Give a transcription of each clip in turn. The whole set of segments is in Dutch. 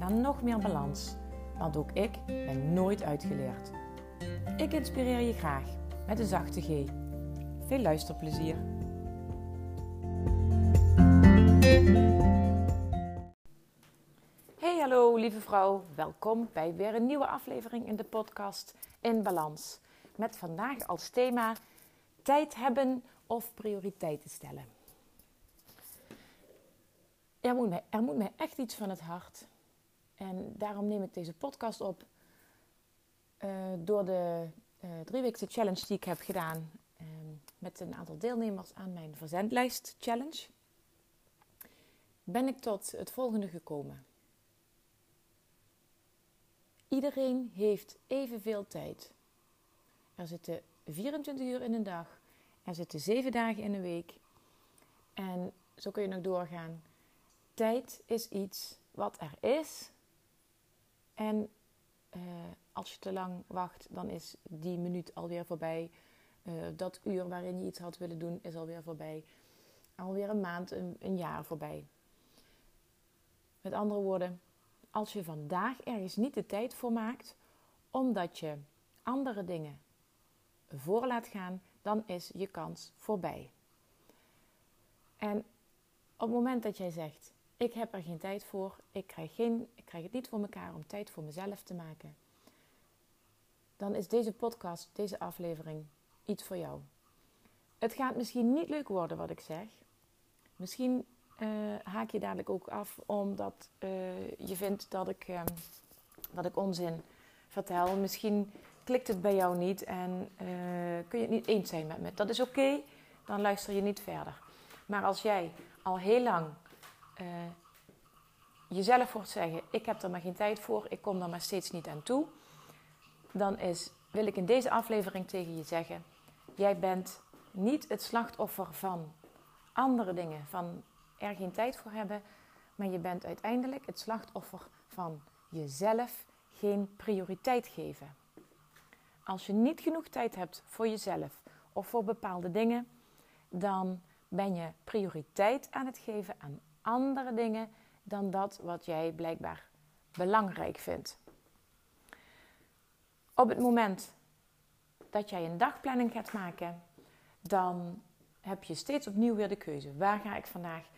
naar nog meer balans. Want ook ik ben nooit uitgeleerd. Ik inspireer je graag met een zachte G. Veel luisterplezier. Hey hallo lieve vrouw, welkom bij weer een nieuwe aflevering in de podcast In Balans. Met vandaag als thema tijd hebben of prioriteiten stellen. Er moet, mij, er moet mij echt iets van het hart. En daarom neem ik deze podcast op. Uh, door de uh, drieweekse challenge die ik heb gedaan uh, met een aantal deelnemers aan mijn verzendlijst challenge, ben ik tot het volgende gekomen. Iedereen heeft evenveel tijd. Er zitten 24 uur in een dag. Er zitten 7 dagen in een week. En zo kun je nog doorgaan. Tijd is iets wat er is. En uh, als je te lang wacht, dan is die minuut alweer voorbij. Uh, dat uur waarin je iets had willen doen, is alweer voorbij. Alweer een maand, een, een jaar voorbij. Met andere woorden, als je vandaag ergens niet de tijd voor maakt, omdat je andere dingen voor laat gaan, dan is je kans voorbij. En op het moment dat jij zegt: Ik heb er geen tijd voor, ik krijg, geen, ik krijg het niet voor elkaar om tijd voor mezelf te maken, dan is deze podcast, deze aflevering iets voor jou. Het gaat misschien niet leuk worden wat ik zeg. Misschien uh, haak je dadelijk ook af omdat uh, je vindt dat ik, uh, dat ik onzin vertel. Misschien klikt het bij jou niet en uh, kun je het niet eens zijn met me. Dat is oké, dan luister je niet verder. Maar als jij al heel lang jezelf hoort zeggen: Ik heb er maar geen tijd voor, ik kom er maar steeds niet aan toe. Dan is, wil ik in deze aflevering tegen je zeggen: Jij bent niet het slachtoffer van andere dingen, van er geen tijd voor hebben, maar je bent uiteindelijk het slachtoffer van jezelf geen prioriteit geven. Als je niet genoeg tijd hebt voor jezelf of voor bepaalde dingen, dan ben je prioriteit aan het geven aan andere dingen dan dat wat jij blijkbaar belangrijk vindt. Op het moment dat jij een dagplanning gaat maken, dan heb je steeds opnieuw weer de keuze. Waar ga ik vandaag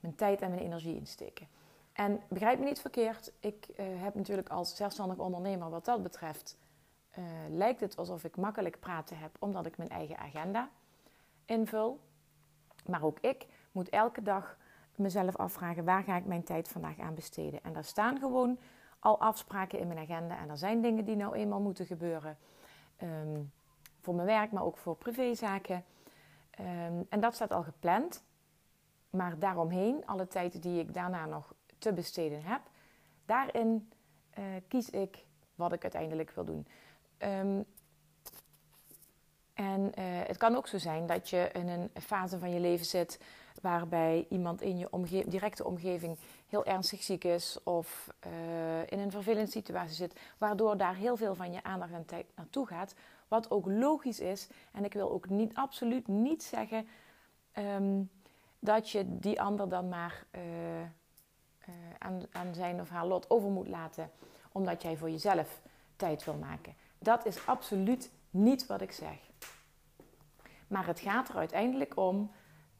mijn tijd en mijn energie insteken? En begrijp me niet verkeerd, ik uh, heb natuurlijk als zelfstandig ondernemer wat dat betreft uh, lijkt het alsof ik makkelijk praten heb omdat ik mijn eigen agenda invul. Maar ook ik moet elke dag mezelf afvragen waar ga ik mijn tijd vandaag aan besteden. En daar staan gewoon al afspraken in mijn agenda. En er zijn dingen die nou eenmaal moeten gebeuren. Um, voor mijn werk, maar ook voor privézaken. Um, en dat staat al gepland. Maar daaromheen, alle tijd die ik daarna nog te besteden heb, daarin uh, kies ik wat ik uiteindelijk wil doen. Um, en uh, het kan ook zo zijn dat je in een fase van je leven zit waarbij iemand in je directe omgeving heel ernstig ziek is of uh, in een vervelende situatie zit, waardoor daar heel veel van je aandacht en tijd naartoe gaat. Wat ook logisch is. En ik wil ook niet, absoluut niet zeggen um, dat je die ander dan maar uh, aan, aan zijn of haar lot over moet laten, omdat jij voor jezelf tijd wil maken. Dat is absoluut niet wat ik zeg. Maar het gaat er uiteindelijk om,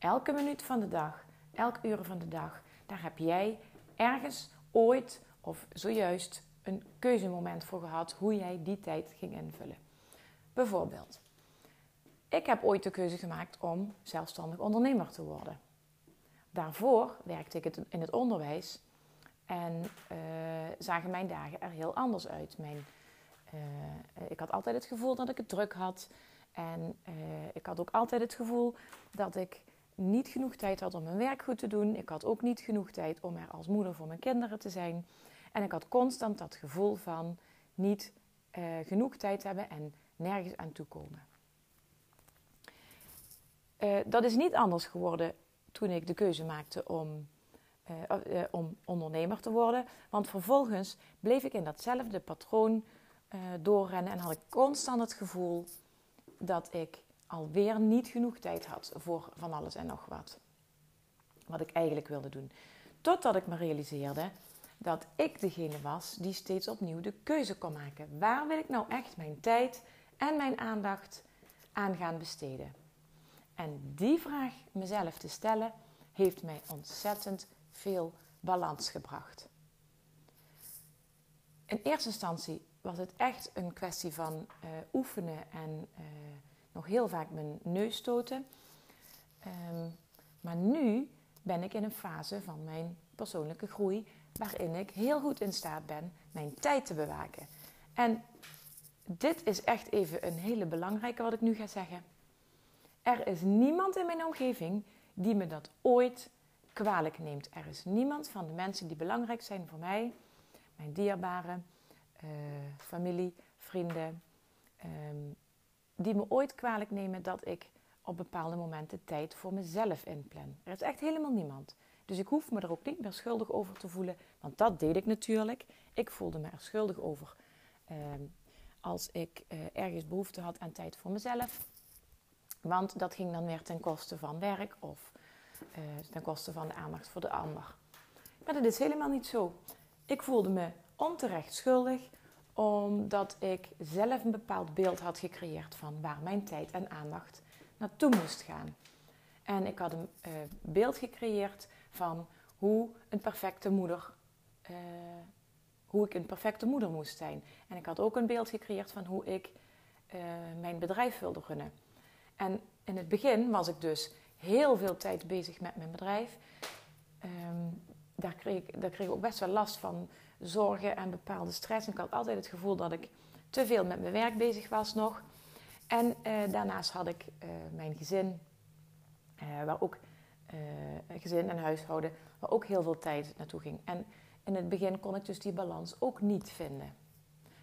elke minuut van de dag, elk uur van de dag, daar heb jij ergens ooit of zojuist een keuzemoment voor gehad hoe jij die tijd ging invullen. Bijvoorbeeld, ik heb ooit de keuze gemaakt om zelfstandig ondernemer te worden. Daarvoor werkte ik in het onderwijs en uh, zagen mijn dagen er heel anders uit. Mijn uh, ik had altijd het gevoel dat ik het druk had. En uh, ik had ook altijd het gevoel dat ik niet genoeg tijd had om mijn werk goed te doen. Ik had ook niet genoeg tijd om er als moeder voor mijn kinderen te zijn. En ik had constant dat gevoel van niet uh, genoeg tijd hebben en nergens aan toekomen. Uh, dat is niet anders geworden toen ik de keuze maakte om, uh, om ondernemer te worden. Want vervolgens bleef ik in datzelfde patroon doorrennen en had ik constant het gevoel dat ik alweer niet genoeg tijd had voor van alles en nog wat. Wat ik eigenlijk wilde doen. Totdat ik me realiseerde dat ik degene was die steeds opnieuw de keuze kon maken. Waar wil ik nou echt mijn tijd en mijn aandacht aan gaan besteden? En die vraag mezelf te stellen heeft mij ontzettend veel balans gebracht. In eerste instantie was het echt een kwestie van uh, oefenen en uh, nog heel vaak mijn neus stoten. Um, maar nu ben ik in een fase van mijn persoonlijke groei waarin ik heel goed in staat ben mijn tijd te bewaken. En dit is echt even een hele belangrijke wat ik nu ga zeggen. Er is niemand in mijn omgeving die me dat ooit kwalijk neemt. Er is niemand van de mensen die belangrijk zijn voor mij, mijn dierbaren, uh, familie, vrienden, um, die me ooit kwalijk nemen dat ik op bepaalde momenten tijd voor mezelf inplan. Er is echt helemaal niemand. Dus ik hoef me er ook niet meer schuldig over te voelen, want dat deed ik natuurlijk. Ik voelde me er schuldig over uh, als ik uh, ergens behoefte had aan tijd voor mezelf. Want dat ging dan weer ten koste van werk of uh, ten koste van de aandacht voor de ander. Maar dat is helemaal niet zo. Ik voelde me onterecht schuldig omdat ik zelf een bepaald beeld had gecreëerd van waar mijn tijd en aandacht naartoe moest gaan. En ik had een uh, beeld gecreëerd van hoe een perfecte moeder, uh, hoe ik een perfecte moeder moest zijn. En ik had ook een beeld gecreëerd van hoe ik uh, mijn bedrijf wilde runnen. En in het begin was ik dus heel veel tijd bezig met mijn bedrijf. Um, daar, kreeg, daar kreeg ik ook best wel last van zorgen en bepaalde stress. En ik had altijd het gevoel dat ik te veel met mijn werk bezig was nog. En uh, daarnaast had ik uh, mijn gezin, uh, waar ook gezin en huishouden, waar ook heel veel tijd naartoe ging. En in het begin kon ik dus die balans ook niet vinden.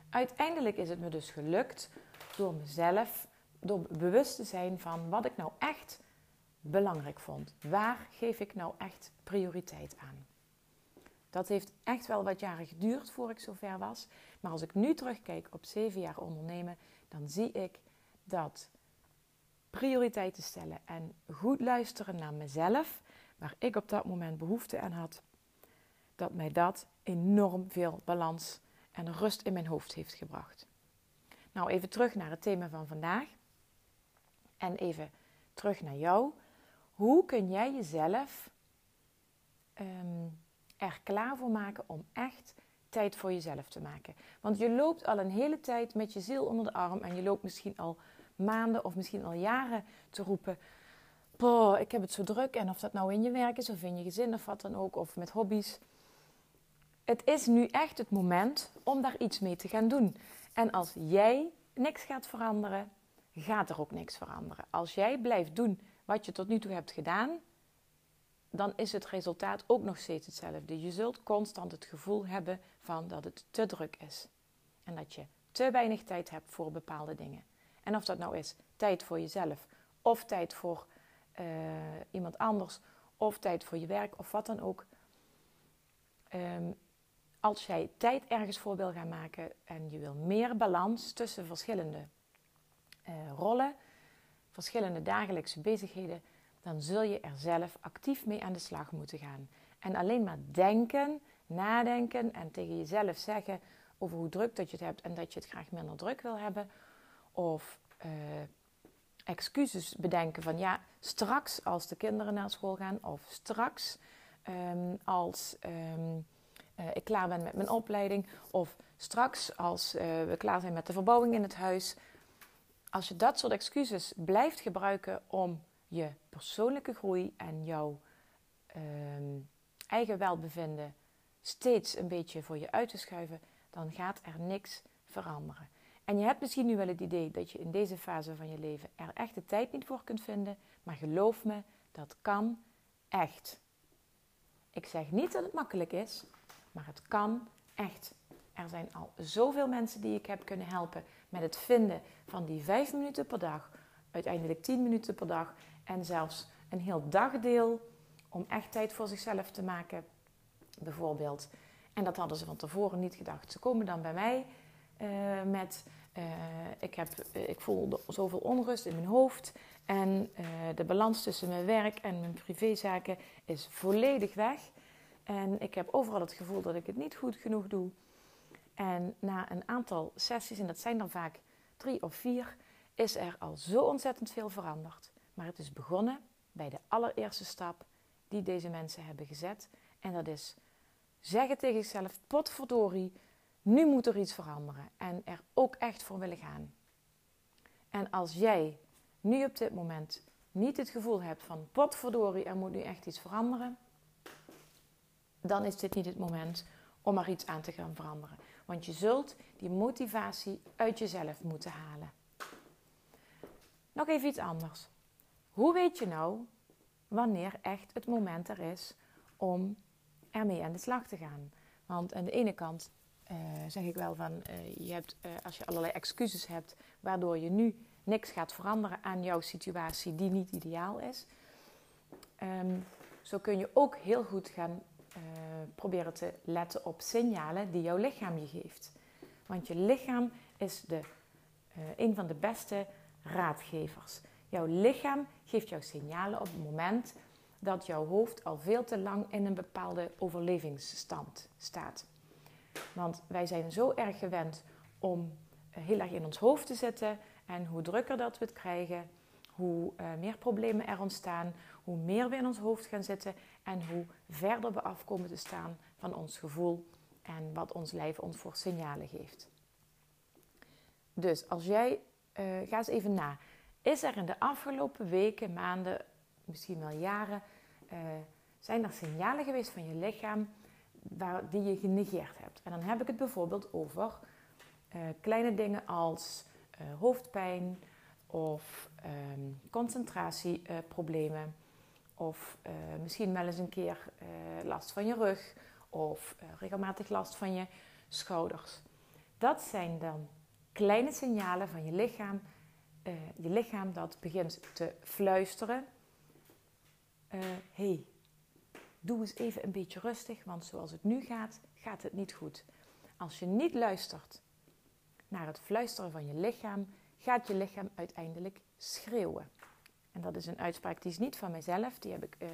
Uiteindelijk is het me dus gelukt door mezelf, door bewust te zijn van wat ik nou echt belangrijk vond. Waar geef ik nou echt prioriteit aan? Dat heeft echt wel wat jaren geduurd voor ik zover was. Maar als ik nu terugkijk op zeven jaar ondernemen, dan zie ik dat prioriteiten stellen en goed luisteren naar mezelf, waar ik op dat moment behoefte aan had, dat mij dat enorm veel balans en rust in mijn hoofd heeft gebracht. Nou, even terug naar het thema van vandaag. En even terug naar jou. Hoe kun jij jezelf um, er klaar voor maken om echt tijd voor jezelf te maken? Want je loopt al een hele tijd met je ziel onder de arm en je loopt misschien al maanden of misschien al jaren te roepen: ik heb het zo druk. En of dat nou in je werk is of in je gezin of wat dan ook, of met hobby's. Het is nu echt het moment om daar iets mee te gaan doen. En als jij niks gaat veranderen, gaat er ook niks veranderen. Als jij blijft doen wat je tot nu toe hebt gedaan, dan is het resultaat ook nog steeds hetzelfde. Je zult constant het gevoel hebben van dat het te druk is. En dat je te weinig tijd hebt voor bepaalde dingen. En of dat nou is tijd voor jezelf, of tijd voor uh, iemand anders, of tijd voor je werk, of wat dan ook. Um, als jij tijd ergens voor wil gaan maken en je wil meer balans tussen verschillende uh, rollen, verschillende dagelijkse bezigheden, dan zul je er zelf actief mee aan de slag moeten gaan. En alleen maar denken, nadenken en tegen jezelf zeggen over hoe druk dat je het hebt en dat je het graag minder druk wil hebben, of uh, excuses bedenken van ja, straks als de kinderen naar school gaan of straks um, als um, uh, ik klaar ben met mijn opleiding of straks als uh, we klaar zijn met de verbouwing in het huis. Als je dat soort excuses blijft gebruiken om je persoonlijke groei en jouw um, eigen welbevinden steeds een beetje voor je uit te schuiven, dan gaat er niks veranderen. En je hebt misschien nu wel het idee dat je in deze fase van je leven er echt de tijd niet voor kunt vinden, maar geloof me, dat kan echt. Ik zeg niet dat het makkelijk is, maar het kan echt, er zijn al zoveel mensen die ik heb kunnen helpen met het vinden van die vijf minuten per dag, uiteindelijk tien minuten per dag en zelfs een heel dagdeel om echt tijd voor zichzelf te maken, bijvoorbeeld. En dat hadden ze van tevoren niet gedacht. Ze komen dan bij mij uh, met: uh, ik, heb, uh, ik voel zoveel onrust in mijn hoofd. En de balans tussen mijn werk en mijn privézaken is volledig weg. En ik heb overal het gevoel dat ik het niet goed genoeg doe. En na een aantal sessies, en dat zijn er vaak drie of vier, is er al zo ontzettend veel veranderd. Maar het is begonnen bij de allereerste stap die deze mensen hebben gezet. En dat is zeggen tegen zichzelf: potverdorie, nu moet er iets veranderen. En er ook echt voor willen gaan. En als jij nu op dit moment niet het gevoel hebt van potverdorie, er moet nu echt iets veranderen, dan is dit niet het moment om er iets aan te gaan veranderen. Want je zult die motivatie uit jezelf moeten halen. Nog even iets anders. Hoe weet je nou wanneer echt het moment er is om ermee aan de slag te gaan? Want aan de ene kant uh, zeg ik wel van, uh, je hebt, uh, als je allerlei excuses hebt waardoor je nu niks gaat veranderen aan jouw situatie die niet ideaal is, um, zo kun je ook heel goed gaan proberen te letten op signalen die jouw lichaam je geeft. Want je lichaam is de, een van de beste raadgevers. Jouw lichaam geeft jou signalen op het moment dat jouw hoofd al veel te lang in een bepaalde overlevingsstand staat. Want wij zijn zo erg gewend om eh, heel erg in ons hoofd te zitten. En hoe drukker dat we het krijgen, hoe uh, meer problemen er ontstaan, hoe meer we in ons hoofd gaan zitten en hoe verder we afkomen te staan van ons gevoel en wat ons lijf ons voor signalen geeft. Dus als jij, uh, ga eens even na. Is er in de afgelopen weken, maanden, misschien wel jaren, uh, zijn er signalen geweest van je lichaam waar, die je genegeerd hebt? En dan heb ik het bijvoorbeeld over uh, kleine dingen als uh, hoofdpijn of um, concentratieproblemen. of misschien wel eens een keer last van je rug of regelmatig last van je schouders. Dat zijn dan kleine signalen van je lichaam uh, je lichaam dat begint te fluisteren. Hé, uh, hey, doe eens even een beetje rustig, want zoals het nu gaat, gaat het niet goed. Als je niet luistert naar het fluisteren van je lichaam, gaat je lichaam uiteindelijk schreeuwen. En dat is een uitspraak die is niet van mijzelf, die heb ik uh,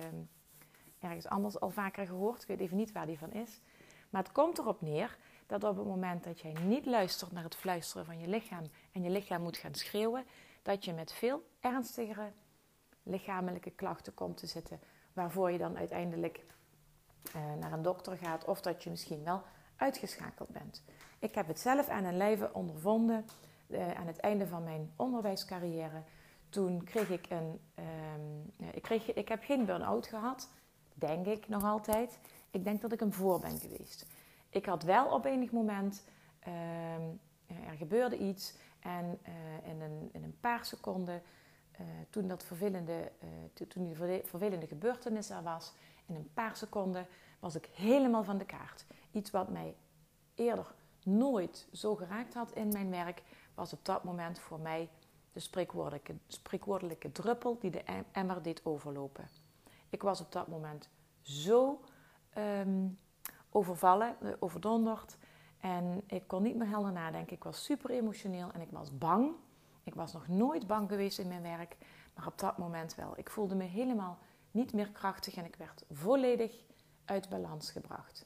ergens anders al vaker gehoord. Ik weet even niet waar die van is. Maar het komt erop neer dat op het moment dat jij niet luistert naar het fluisteren van je lichaam en je lichaam moet gaan schreeuwen, dat je met veel ernstigere lichamelijke klachten komt te zitten, waarvoor je dan uiteindelijk uh, naar een dokter gaat of dat je misschien wel uitgeschakeld bent. Ik heb het zelf aan een lijve ondervonden uh, aan het einde van mijn onderwijscarrière. Toen kreeg ik een. Um, ik, kreeg, ik heb geen burn-out gehad, denk ik nog altijd. Ik denk dat ik een voor ben geweest. Ik had wel op enig moment, uh, er gebeurde iets en uh, in, een, in, een, paar seconden, uh, toen, dat vervelende, toen die vervelende gebeurtenis er was, in een paar seconden was ik helemaal van de kaart. Iets wat mij eerder nooit zo geraakt had in mijn werk, was op dat moment voor mij de spreekwoordelijke, spreekwoordelijke druppel die de emmer deed overlopen. Ik was op dat moment zo um, overvallen, eh, overdonderd. En ik kon niet meer helder nadenken. Ik was super emotioneel en ik was bang. Ik was nog nooit bang geweest in mijn werk, maar op dat moment wel. Ik voelde me helemaal niet meer krachtig en ik werd volledig uit balans gebracht.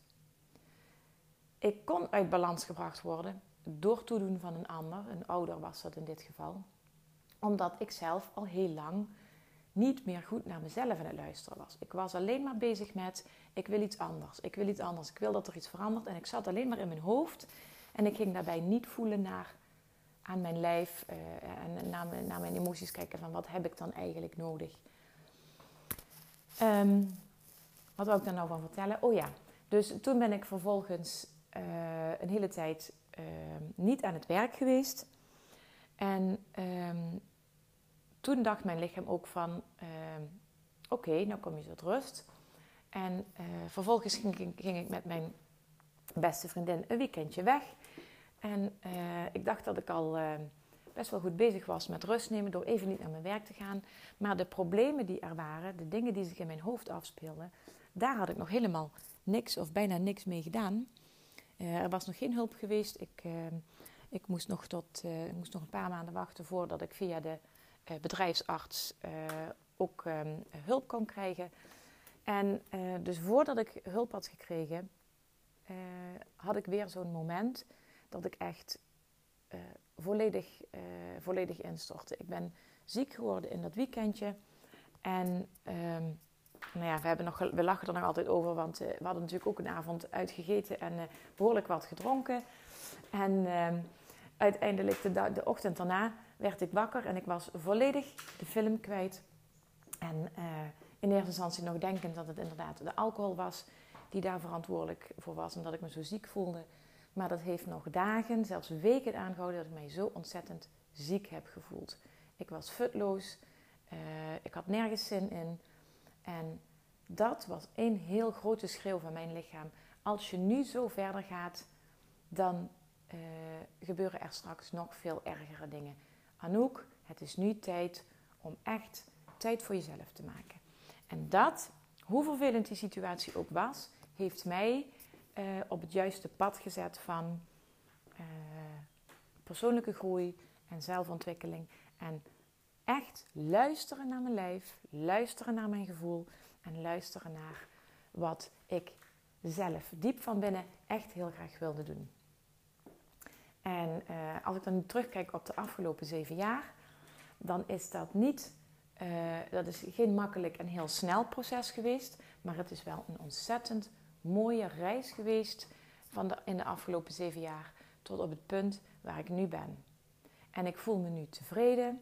Ik kon uit balans gebracht worden door toedoen van een ander, een ouder was dat in dit geval, omdat ik zelf al heel lang niet meer goed naar mezelf aan het luisteren was. Ik was alleen maar bezig met: ik wil iets anders, ik wil iets anders, ik wil dat er iets verandert. En ik zat alleen maar in mijn hoofd en ik ging daarbij niet voelen naar aan mijn lijf uh, en naar mijn, naar mijn, emoties kijken van wat heb ik dan eigenlijk nodig. Um, wat wil ik daar nou van vertellen? Oh ja, dus toen ben ik vervolgens uh, een hele tijd uh, niet aan het werk geweest. En um, toen dacht mijn lichaam ook van, uh, oké, okay, nou kom je tot rust. En uh, vervolgens ging, ging, ging, ik met mijn beste vriendin een weekendje weg. En eh, ik dacht dat ik al eh, best wel goed bezig was met rust nemen door even niet naar mijn werk te gaan. Maar de problemen die er waren, de dingen die zich in mijn hoofd afspeelden, daar had ik nog helemaal niks of bijna niks mee gedaan. Uh, er was nog geen hulp geweest. Ik, ik, moest nog tot, ik moest nog een paar maanden wachten voordat ik via de bedrijfsarts ook ehm, hulp kon krijgen. En dus voordat ik hulp had gekregen, had ik weer zo'n moment dat ik echt volledig, volledig instortte. Ik ben ziek geworden in dat weekendje. En um, nou ja, we, hebben nog, we lachen er nog altijd over, want we hadden natuurlijk ook een avond uitgegeten en behoorlijk wat gedronken. En ehm, uiteindelijk de, de, ochtend daarna werd ik wakker en ik was volledig de film kwijt. En in eerste instantie nog denkend dat het inderdaad de alcohol was die daar verantwoordelijk voor was en dat ik me zo ziek voelde. Maar dat heeft nog dagen, zelfs weken aangehouden dat ik mij zo ontzettend ziek heb gevoeld. Ik was futloos, uh, ik had nergens zin in. En dat was één heel grote schreeuw van mijn lichaam. Als je nu zo verder gaat, dan uh, gebeuren er straks nog veel ergere dingen. Anouk, het is nu tijd om echt tijd voor jezelf te maken. En dat, hoe vervelend die situatie ook was, heeft mij uh, op het juiste pad gezet van uh, persoonlijke groei en zelfontwikkeling. En echt luisteren naar mijn lijf, luisteren naar mijn gevoel en luisteren naar wat ik zelf diep van binnen echt heel graag wilde doen. En uh, als ik dan terugkijk op de afgelopen zeven jaar, dan is dat niet, uh, dat is geen makkelijk en heel snel proces geweest, maar het is wel een ontzettend mooie reis geweest van de, in de afgelopen zeven jaar tot op het punt waar ik nu ben. En ik voel me nu tevreden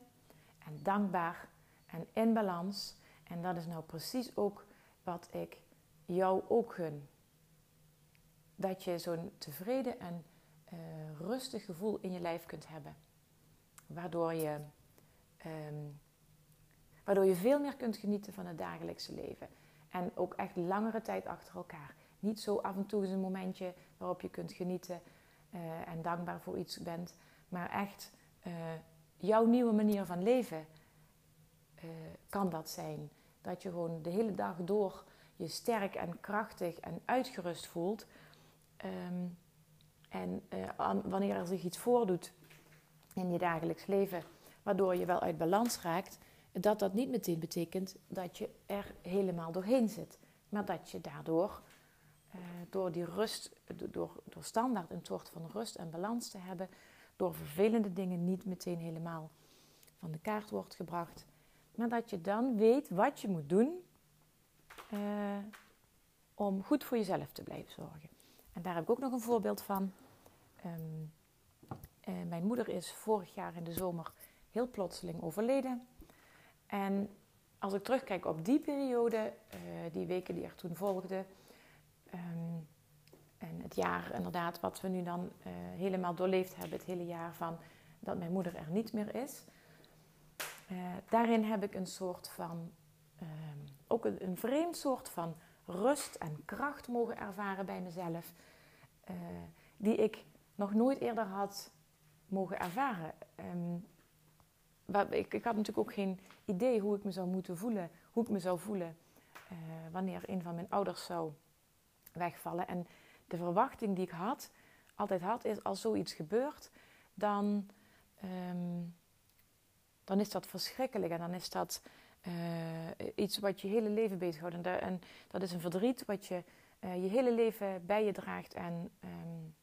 en dankbaar en in balans. En dat is nou precies ook wat ik jou ook gun. Dat je zo'n tevreden en uh, rustig gevoel in je lijf kunt hebben. Waardoor je, um, waardoor je veel meer kunt genieten van het dagelijkse leven. En ook echt langere tijd achter elkaar. Niet zo af en toe is een momentje waarop je kunt genieten uh, en dankbaar voor iets bent. Maar echt uh, jouw nieuwe manier van leven kan dat zijn. Dat je gewoon de hele dag door je sterk en krachtig en uitgerust voelt. Um, en wanneer er zich iets voordoet in je dagelijks leven, waardoor je wel uit balans raakt, dat dat niet meteen betekent dat je er helemaal doorheen zit. Maar dat je daardoor uh, door die rust, door, door standaard een soort van rust en balans te hebben, door vervelende dingen niet meteen helemaal van de kaart wordt gebracht, maar dat je dan weet wat je moet doen uh, om goed voor jezelf te blijven zorgen. En daar heb ik ook nog een voorbeeld van. Um, uh, mijn moeder is vorig jaar in de zomer heel plotseling overleden. En als ik terugkijk op die periode, die weken die er toen volgden, Um, en het jaar inderdaad, wat we nu dan uh, helemaal doorleefd hebben, het hele jaar van dat mijn moeder er niet meer is. Daarin heb ik een soort van, um, ook een, vreemd soort van rust en kracht mogen ervaren bij mezelf, uh, die ik nog nooit eerder had mogen ervaren. Um, ik, ik, had natuurlijk ook geen idee hoe ik me zou moeten voelen, hoe ik me zou voelen wanneer een van mijn ouders zou wegvallen. En de verwachting die ik had, altijd had, is als zoiets gebeurt, dan, um, dan is dat verschrikkelijk. En dan is dat uh, iets wat je hele leven bezighoudt. En, en dat is een verdriet wat je uh, je hele leven bij je draagt. En um,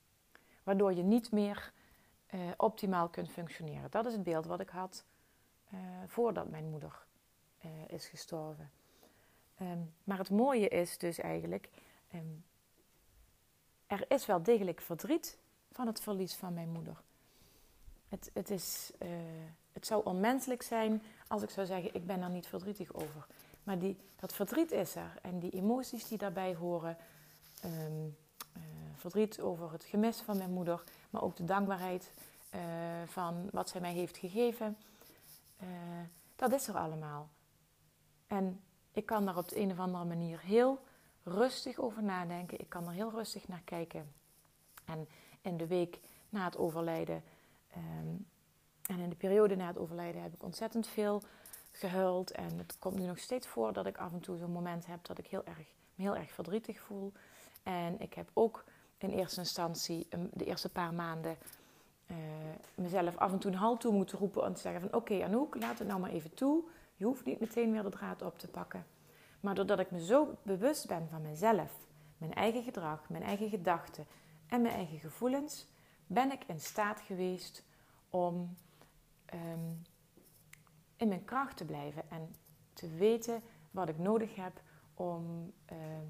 waardoor je niet meer uh, optimaal kunt functioneren. Dat is het beeld wat ik had voordat mijn moeder is gestorven. Um, maar het mooie is dus eigenlijk um, er is wel degelijk verdriet van het verlies van mijn moeder. Het, het, is, het zou onmenselijk zijn als ik zou zeggen, ik ben er niet verdrietig over. Maar die, dat verdriet is er en die emoties die daarbij horen, um, uh, verdriet over het gemis van mijn moeder, maar ook de dankbaarheid uh, van wat zij mij heeft gegeven, dat is er allemaal. En ik kan daar op de een of andere manier heel rustig over nadenken. Ik kan er heel rustig naar kijken. En in de week na het overlijden ehm, en in de periode na het overlijden heb ik ontzettend veel gehuild. En het komt nu nog steeds voor dat ik af en toe zo'n moment heb dat ik heel erg, me heel erg verdrietig voel. En ik heb ook in eerste instantie de eerste paar maanden uh, mezelf af en toe een halt toe moeten roepen en te zeggen van oké Anouk, laat het nou maar even toe. Je hoeft niet meteen weer de draad op te pakken. Maar doordat ik me zo bewust ben van mezelf, mijn eigen gedrag, mijn eigen gedachten en mijn eigen gevoelens, ben ik in staat geweest om ehm, in mijn kracht te blijven en te weten wat ik nodig heb om ehm,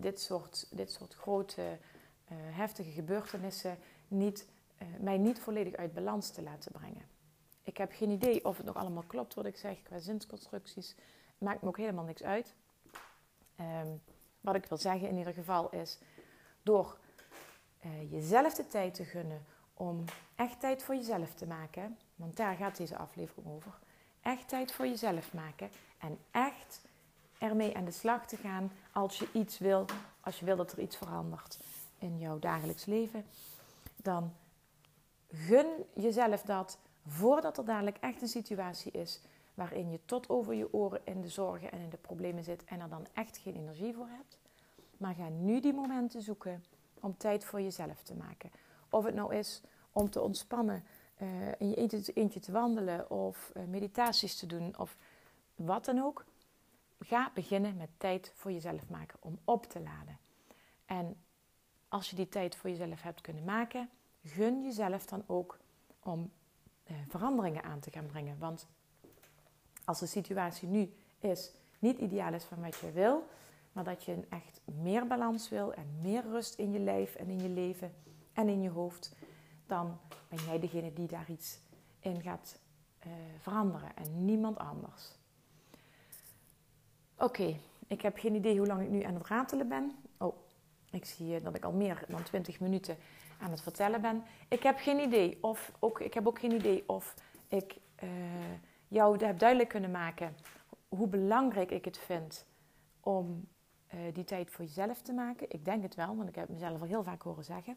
dit, soort, dit soort grote, uh, heftige gebeurtenissen niet, uh, mij niet volledig uit balans te laten brengen. Ik heb geen idee of het nog allemaal klopt wat ik zeg qua zinsconstructies. Maakt me ook helemaal niks uit. Um, wat ik wil zeggen in ieder geval is, door uh, jezelf de tijd te gunnen om echt tijd voor jezelf te maken, want daar gaat deze aflevering over. Echt tijd voor jezelf maken en echt ermee aan de slag te gaan als je iets wil, als je wil dat er iets verandert in jouw dagelijks leven, dan gun jezelf dat voordat er dadelijk echt een situatie is waarin je tot over je oren in de zorgen en in de problemen zit en er dan echt geen energie voor hebt. Maar ga nu die momenten zoeken om tijd voor jezelf te maken. Of het nou is om te ontspannen, uh, in je eentje, eentje, te wandelen of uh, meditaties te doen of wat dan ook. Ga beginnen met tijd voor jezelf maken om op te laden. En als je die tijd voor jezelf hebt kunnen maken, gun jezelf dan ook om uh, veranderingen aan te gaan brengen. Want als de situatie nu is, niet ideaal is van wat je wil, maar dat je een echt meer balans wil en meer rust in je lijf en in je leven en in je hoofd, dan ben jij degene die daar iets in gaat uh, veranderen en niemand anders. Oké, ik heb geen idee hoe lang ik nu aan het ratelen ben. Oh, ik zie dat ik al meer dan 20 minuten aan het vertellen ben. Ik heb geen idee of ook, ik heb ook geen idee of ik uh, jou heb duidelijk kunnen maken hoe belangrijk ik het vind om die tijd voor jezelf te maken. Ik denk het wel, want ik heb mezelf al heel vaak horen zeggen.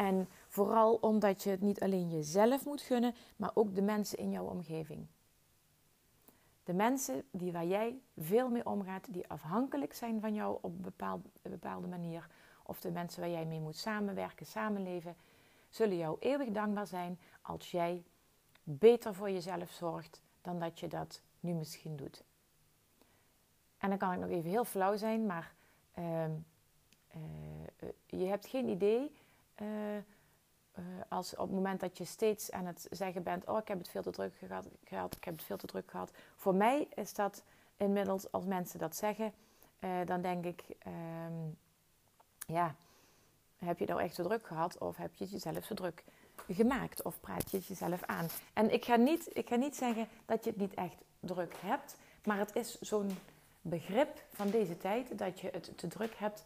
En vooral omdat je het niet alleen jezelf moet gunnen, maar ook de mensen in jouw omgeving. De mensen die waar jij veel mee omgaat, die afhankelijk zijn van jou op een bepaalde, manier, of de mensen waar jij mee moet samenwerken, samenleven, zullen jou eeuwig dankbaar zijn als jij beter voor jezelf zorgt dan dat je dat nu misschien doet. En dan kan ik nog even heel flauw zijn, maar uh, uh, je hebt geen idee uh, als op het moment dat je steeds aan het zeggen bent: Oh, ik heb het veel te druk gehad, ik heb het veel te druk gehad. Voor mij is dat inmiddels, als mensen dat zeggen, dan denk ik: um, Ja, heb je nou echt te druk gehad of heb je jezelf zo druk gemaakt of praat je het jezelf aan? En ik ga niet, ik ga niet zeggen dat je het niet echt druk hebt, maar het is zo'n begrip van deze tijd dat je het te druk hebt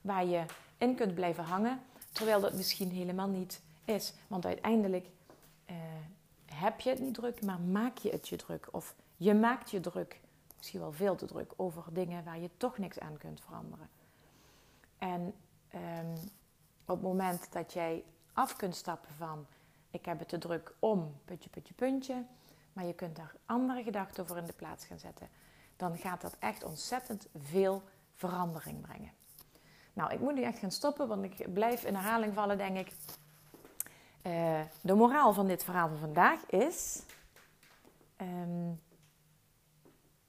waar je in kunt blijven hangen, terwijl dat misschien helemaal niet is. Want uiteindelijk uh, heb je het niet druk, maar maak je het je druk. Of je maakt je druk, misschien wel veel te druk, over dingen waar je toch niks aan kunt veranderen. En um, op het moment dat jij af kunt stappen van ik heb het te druk om putje, putje, puntje, maar je kunt daar andere gedachten voor in de plaats gaan zetten dan gaat dat echt ontzettend veel verandering brengen. Nou, ik moet nu echt gaan stoppen, want ik blijf in herhaling vallen, denk ik. Uh, de moraal van dit verhaal van vandaag is: um,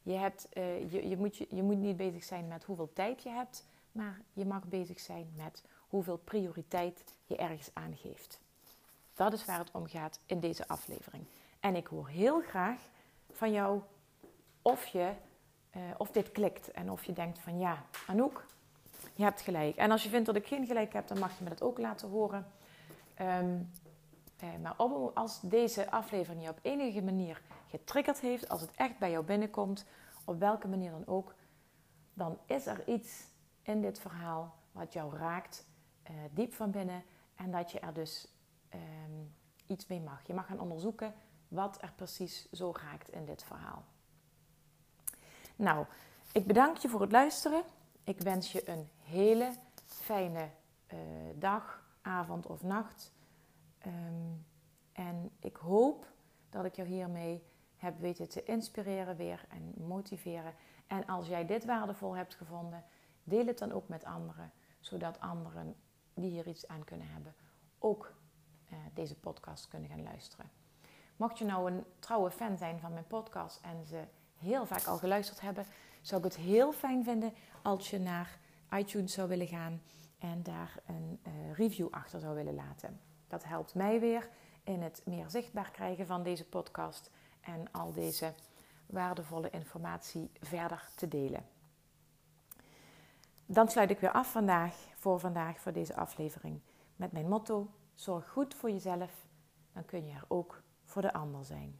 je, hebt, uh, je, je, moet, je, je moet niet bezig zijn met hoeveel tijd je hebt, maar je mag bezig zijn met hoeveel prioriteit je ergens aangeeft. Dat is waar het om gaat in deze aflevering. En ik hoor heel graag van jou of je uh, of dit klikt en of je denkt van ja, Anouk, je hebt gelijk. En als je vindt dat ik geen gelijk heb, dan mag je me dat ook laten horen. Um, uh, maar als deze aflevering je op enige manier getriggerd heeft, als het echt bij jou binnenkomt, op welke manier dan ook, dan is er iets in dit verhaal wat jou raakt, uh, diep van binnen, en dat je er dus um, iets mee mag. Je mag gaan onderzoeken wat er precies zo raakt in dit verhaal. Nou, ik bedank je voor het luisteren. Ik wens je een hele fijne dag, avond of nacht. Ehm, en ik hoop dat ik jou hiermee heb weten te inspireren weer en motiveren. En als jij dit waardevol hebt gevonden, deel het dan ook met anderen, zodat anderen die hier iets aan kunnen hebben, ook uh, deze podcast kunnen gaan luisteren. Mocht je nou een trouwe fan zijn van mijn podcast en ze heel vaak al geluisterd hebben, zou ik het heel fijn vinden als je naar iTunes zou willen gaan en daar een uh, review achter zou willen laten. Dat helpt mij weer in het meer zichtbaar krijgen van deze podcast en al deze waardevolle informatie verder te delen. Dan sluit ik weer af vandaag voor vandaag voor deze aflevering met mijn motto: zorg goed voor jezelf, dan kun je er ook voor de ander zijn.